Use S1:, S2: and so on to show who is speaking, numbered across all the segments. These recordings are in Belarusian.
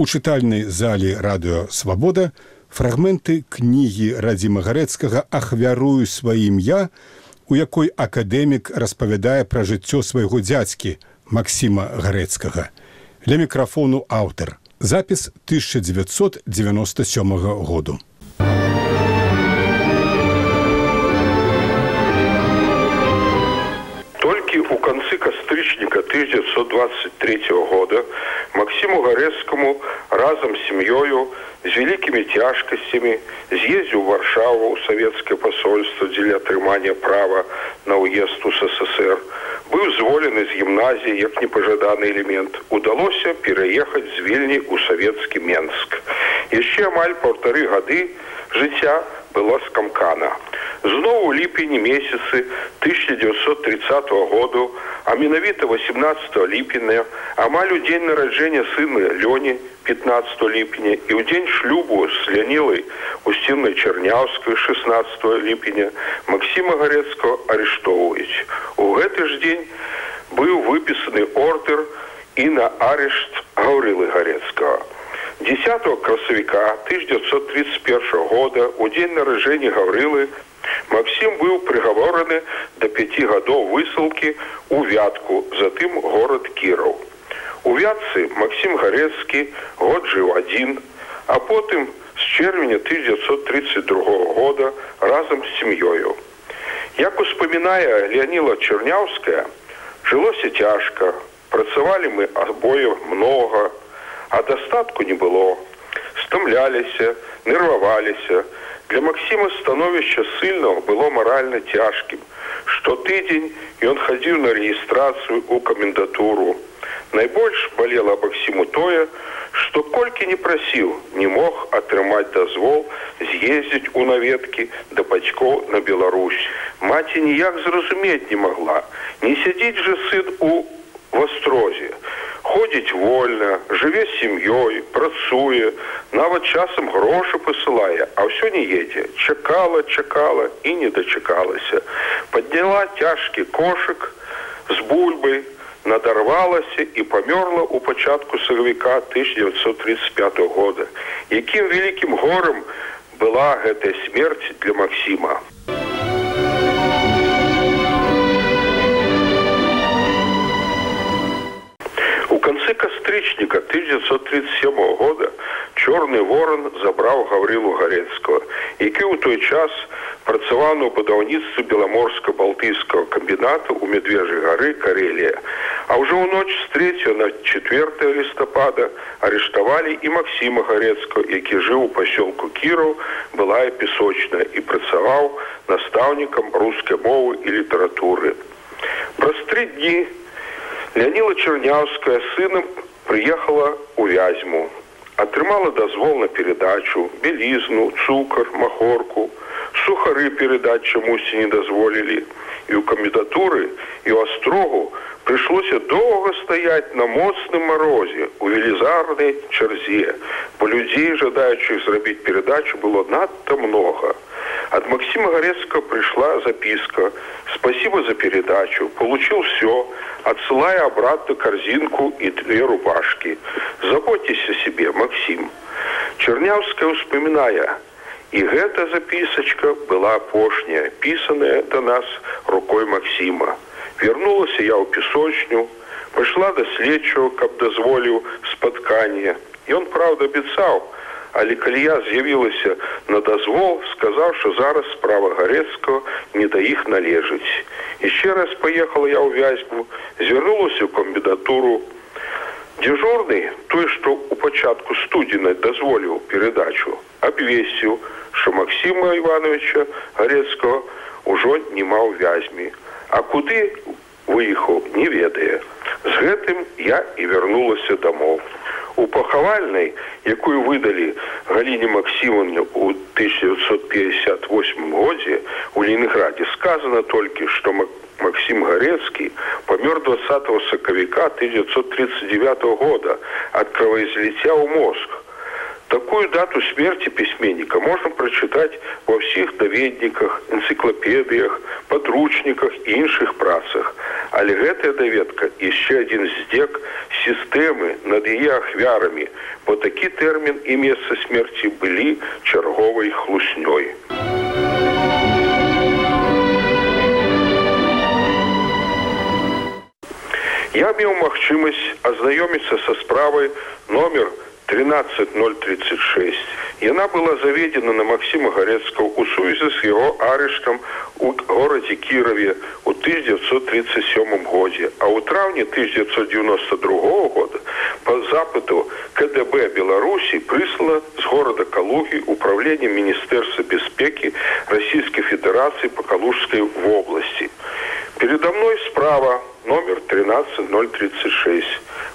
S1: У чытальнай залі радыё свабода фрагменты кнігі радзіма гарэцкага ахвярую сваім я, у якой акадэмік распавядае пра жыццё свайго дзядзькі Масіма гарэцкага. Для мікрафону аўтар. Запіс 1997 году.
S2: Максиму Гарецкому разом с семьёю з вялікімі цяжкасцямі з'ездзіў варшаву ў савецкае посольство дзеля атрымання права на ўезд у ссср быў зволены з гімназіі як непажаданы элемент. Удалося пераехаць з вільні ў савецкі менск яшчэ амаль паўтары гады жыцця было скамкана зноў у ліпені месяцы 1930 году а менавіта 18 ліпеня амаль у дзень нараджэння сына лёні 15 ліпеня і ў дзень шлюбу с лянілай усціннай чарняўскай 16 ліпеня Масіма гарецкого арыштоўваюць. У гэты ж дзень быў выпісаны ордер і на арышт гаўрылы гарецкого 10 красавіка 1931 года у дзень наражэння гаврылы Максім быў прыгавораны да пяці гадоў высылкі ў вятку затым горад кіраў. У вятцы Максім гарэцкі год жыў адзін, а потым з чэрвеня 1932 года разам з сям'ёю. Як успамінае Леаніла Чарняўская, жылося цяжка, працавалі мы абое многа, а дастатку не было, стамляліся, нерваваліся, Для Максима становішча сыльного было морально цяжкім. Штотыдзень ён хадзіў на рэгістрацыю ў камендатуру. Найбольш балела Максіму тое, што колькі не прасіў, не мог атрымаць дазвол з'ездзіць у наведкі да бацькоў на Беларусь. Маці ніяк зразумець не могла. Не сядзіць жа сын у вастрозе ходзіць вольна жыве сям'ёй працуе нават часам грошы пасылае а ўсё не едзе чакала чакала і не дачакалася подняла цяжкі кошык з бульбай надарвалася і памёрла ў пачатку сакавіка 1935 года. Якім вялікім горам была гэтая смерць для Масіма кастрычніка 1937 года чорны ворон забраў гаврылу гарецкого які ў той час працаваў на будаўніцтве беламорска-балтыйскага камбіната ў медвежай гары карелія. А ўжо ў ноч з 3 на 4 лістапада арыштавалі і Масіма гарецкого які жыў у пасёлку кіраў была і песочная і працаваў настаўнікам рускай мовы і літаратуры праз тры дні на Леаніла Чарняўская сынам прыехала ў вязьму, атрымала дазвол на перадачу, белізну, цукар, махорку, сухары перадаць чамусьці не дазволілі. І ў камендатуры і ў астрогу прыйшлося доўга стаяць на моцным марозе у велізарнай чарзе, бо людзей, жадаючых зрабіць перадачу было надта многа. От Максима Горецкого пришла записка. Спасибо за передачу. Получил все, отсылая обратно корзинку и две рубашки. Заботьтесь о себе, Максим. Чернявская, вспоминая, и эта записочка была опошняя, писанная до нас рукой Максима. Вернулась я в песочню, пошла до следчего, как дозволил споткание. И он, правда, обещал, але калі я з'явілася на дазвол сказаў что зараз справа гарецкого не да іх належыць. Еще раз поехала я ў вязьбу звярнулася ў камбінатуру дзежурны той что у пачатку студзены дазволіў передачу абвесіў что максима ивановича гарецкого ужо не маў вязьмі а куды выехаў не ведае. З гэтым я і вярнулася домов у пахавальнай якую выдалі галіне максімовне у 1958 годзе у ленинграде сказано толькі что максим гарецкі памёр 20 сакавіка 1939 года ад кроваизліця ў мозг Такую дату смерти письменника можно прочитать во всех доведниках, энциклопедиях, подручниках и іншых працах. Але гэтая даведка еще один здек системы над ее ахвярами, бо такі термин и место смерти были черговой хлусней. Я меў магчымасць азнаёміцца са справай номер 13036. Яна была заведена на Максима Гарецкого у сувязі з яго арыштам у горадзе Кіраве у 1937 годзе, а ў траўні 1992 года по запыту КДБ Беларусі прыслала з горада Калугі управление Міністэрства бяспекі Российской Федерации по Калужской области. Передо мной справа номер 13036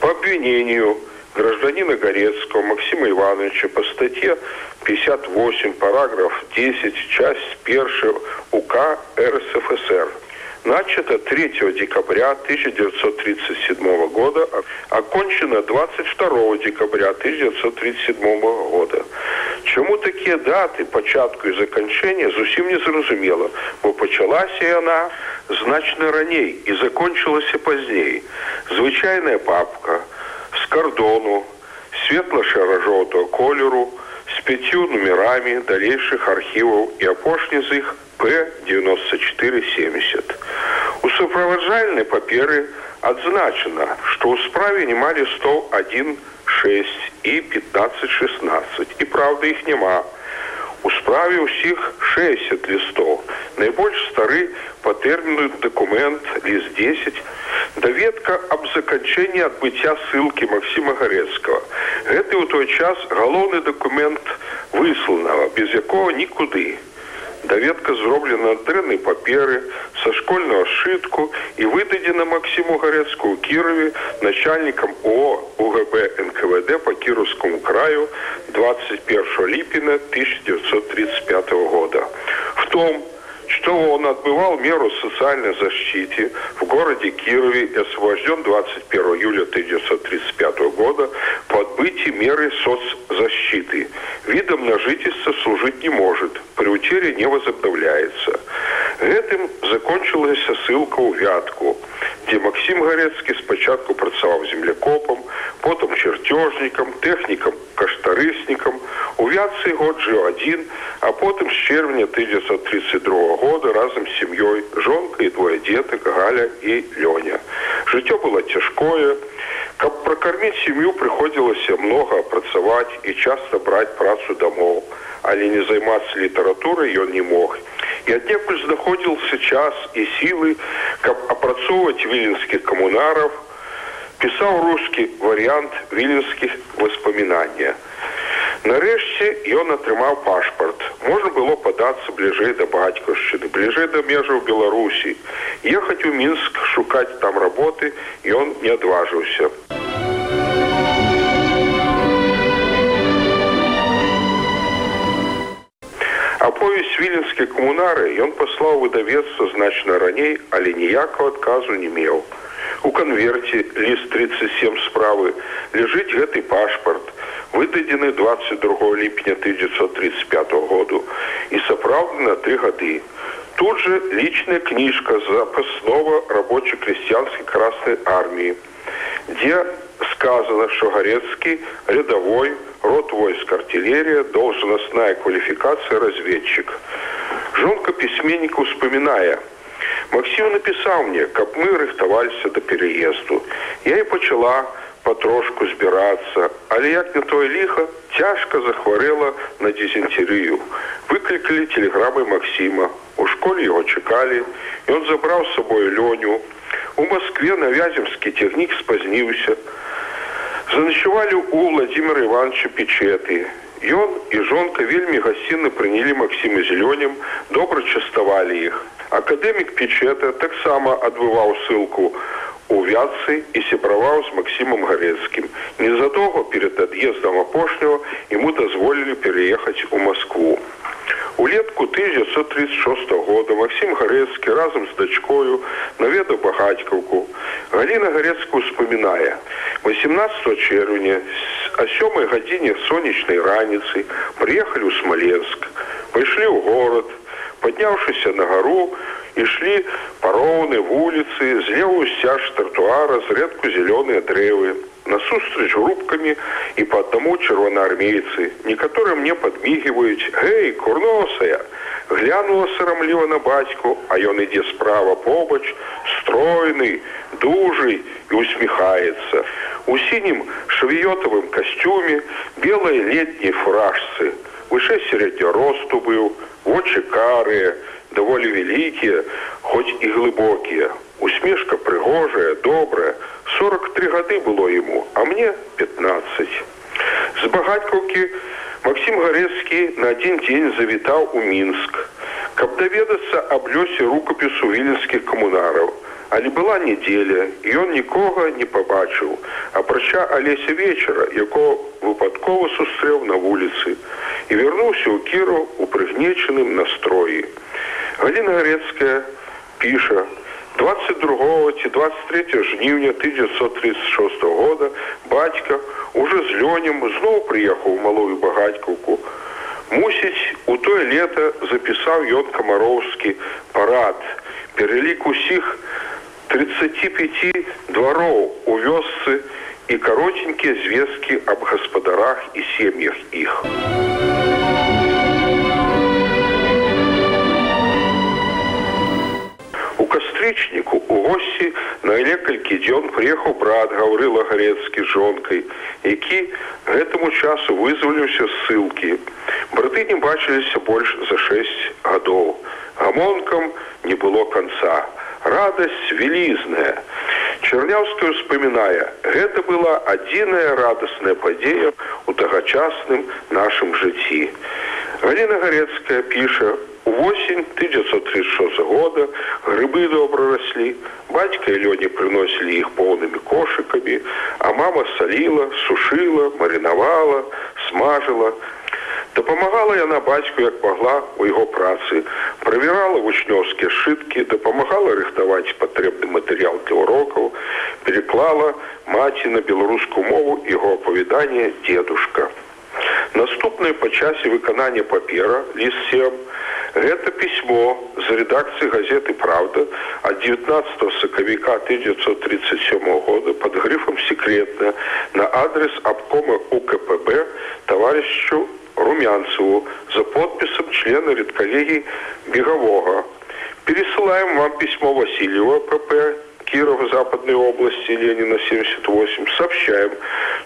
S2: по обвинению гражданина Горецкого Максима Ивановича по статье 58, параграф 10, часть 1 УК РСФСР. Начато 3 декабря 1937 года, окончено 22 декабря 1937 года. Чому такія даты пачатку і заканчэння зусім не зразумела, бо пачалася яна значна раней і закончылася пазней. Звычайная папка з кардону, светла-шара-жоўтого колеру, з пяцю нумерамі далейшых архіваў і апошні з іх П9470. У суправаджальнай паперы адзначана, што ў справе не малі 101 6 і 15-16. І правда іх няма. У справе ўсіх 60 лістов. Найбольш стары па тэрміну дакумент ліст 10 даведка аб заканчэнні адбыцця ссылкі Макссіма Гарецкага. Гэты ў той час галоўны дакумент высланага, без якога нікуды. Даведка зроблена дрэннай паперы са школьного сшытку і выдадзена Максіму Гарецку ў Кірове начальнікам О УГБ НКВД по Кіровскому краю 21 ліпеня 1935 года. В том, что он отбывал меру социальной защиты в городе Кирове и освобожден 21 июля 1935 года по отбытии меры соцзащиты. Видом на жительство служить не может, при утере не возобновляется. Этим закончилась ссылка у Вятку, где Максим Горецкий спочатку працаваў землекопом, потом чертежником, техником, каштарыснікам, у Вятцы год жыў один, а потом с червня 1932 года разом с семьей, жонка и двое деток, Галя и Леня. Жыццё было цяжкое, Каб прокормить семью приходилось много працаваць и часто брать працу домов, але не займаться литературой он не мог. И аднекуль знаходился час и силы, каб опрацовывать виленских коммунаров, писал русский вариант виленских воспоминаний. Нарэшце ён атрымаў пашпарт. Можна было падацца бліжэй да бацькаўшчыны, бліжэй да межаў Беларусі. Ехаць у мінск шукаць там работы ён не адважыўся. Аповесць віленскія камунары ён паслаў выдавецтва значна раней, але ніякага адказу не меў. У канверце ліст 37 справы ляжыць гэты пашпарт, выдадзены 22 ліпеня 1935 году і сапраўдны на тры гады. Тут же лічная кніжка запаснова рабоча-крестьянской красной армии, где сказано, что Горецкий рядовой род войск артиллерия, должностная квалификация разведчик. Жонка письменника вспоминая, Максим написал мне, как мы рыхтовались до переезду. Я и почала потрошку збірацца. Але як не тое ліха цяжка захварэла на дизентерыю выклікалі телеграмы Масіма у школе его чакалі. Ён забраў с собой лёню. У москве на вяземскі цягнік спазніўся. Заначувалі у владимира ивановича печеты ён і жонка вельмі гасцінна прынялі Масіма зелёнем добра частавалі іх. Акадэмік печета таксама адбываў ссылку у вятцы і сябраваў з Масімам гарецкім незадоўга перед ад'ездам апошняго ему дазволілі пераехаць у москву Улетку 1936 года Максим Гарецкі разам з дачкою наведаў багацькаўку. Галіна Гарецка успамінае: 18 чэрвеня о сёмай гадзіне сонечнай раніцы прыехалі ў Смаленск, пайшлі ў горад, падняўшыся на гару, ішлі пароўны вуліцы, злеву сцяж тротуара зрэдку зялёныя дрэвы насустрач групкамі і по аднаму чырвонаармейцы некаторы мне подмігваюць гэй курносая глянула сарамліва на бацьку а ён ідзе справа побач стройны дужый і усміхаецца у сінім шавіётавым касцюме белой летняй фуражцы вышэй сярэдня росту быў вочы карыя даволі вялікія хоць і глыбокія усмешка прыгожая добрая. 43 гады было ему а мне 15 з багатькаўкі максим гарецкі на один дзень завітаў у мінск. Каб даведацца аб лёсе рукапісу віленскіх камунараў. Але была неделя і ён нікога не пабачыў. Апрача алеся вечара якого выпадкова сустрэў на вуліцы і вярнуўся ў кіру у прыгнечаным настроі галина гарецкая піша 22 ці 23 жніўня 1936 года бацька уже з лёнем зноў прыехаў малую багатькаўку мусіць у тое лета запісаў ён камароўскі парад. Пералік усіх 35 двароў у вёсцы і каротенькія звесткі аб гаспадарах і сем'ях іх кастрычніку у госці на некалькі дзён прыехаў брат гаўрыла гарецкі жонкай які гэтаму часу вызваліўся ссылкі. Браты не бачыліся больш за шесть гадоў. Гамонкам не было конца радасць вялізная чарняўская успамінае гэта была адзіная радасная падзея у тагачасным нашым жыцці галина гарецкая піша у восень 1936 года грыбы добра росли бацька і лёне приносілі іх поўнымі кошыкамі а мама саліла сушила марынавала смажила дапамагала яна бацьку як могла у яго працы правярала вучнёўскія сшыткі дапамагала рыхтаваць патрэбны матэрыял для урокаў переклала маці на беларускую мову яго апавядання дедушка наступнае па часе выканання папера ліст 7 Гэта пісьмо з рэдакцыі газеты Праўда ад 19 сакавіка 1937 года под грыфам секретна на адрес абкома УКПБ товарищу румянцеву за подпісам члена редкалегій бегавога. Пересылаем вам письмо Васильева ПП Кирова Западной области Ленина 78 сообщаем,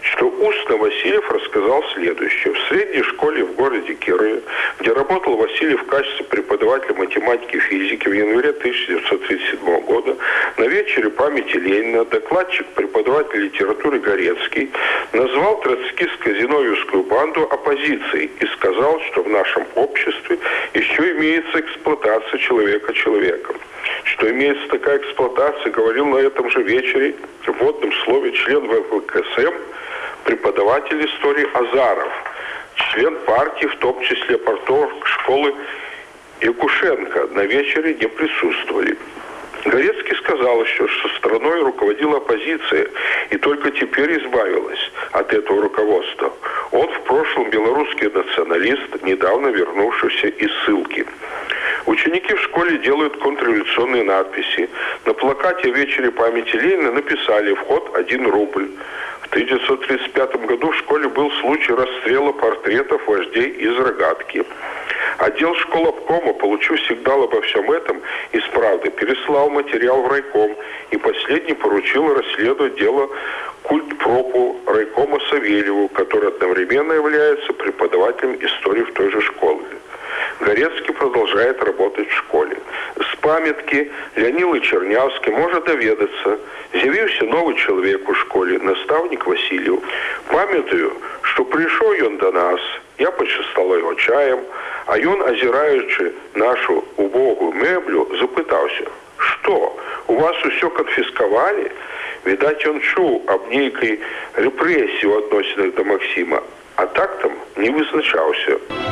S2: что устно Васильев рассказал следующее. В средней школе в городе Кирове, где работал Васильев в качестве преподавателя математики и физики в январе 1937 года, на вечере памяти Ленина докладчик преподаватель литературы Горецкий назвал троцкистско-зиновьевскую банду оппозицией и сказал, что в нашем обществе еще имеется эксплуатация человека человеком что имеется такая эксплуатация, говорил на этом же вечере в водном слове член ВВКСМ, преподаватель истории Азаров, член партии, в том числе портов школы Якушенко, на вечере не присутствовали. Горецкий сказал еще, что страной руководила оппозиция и только теперь избавилась от этого руководства. Он в прошлом белорусский националист, недавно вернувшийся из ссылки. Ученики в школе делают контрреволюционные надписи. На плакате о вечере памяти Ленина написали «Вход 1 рубль». В 1935 году в школе был случай расстрела портретов вождей из рогатки. Отдел школ обкома, получив сигнал обо всем этом, из правды переслал материал в райком и последний поручил расследовать дело культпропу райкома Савельеву, который одновременно является преподавателем истории в той же школе. Горецкий продолжает работать в школе. С памятки Леонилы Чернявский может доведаться. З'явился новый человек у школе, наставник Васильев. Памятаю, что пришел он до нас, я почастала его чаем, а ён, азіраючы нашу убогую мэблю, запытаўся: « Што, у вас усё канфіскавалі? Відаць, ён чуў аб нейкай рэпрэсіі ў адносінах да Масіма, а так там не вызначаўся.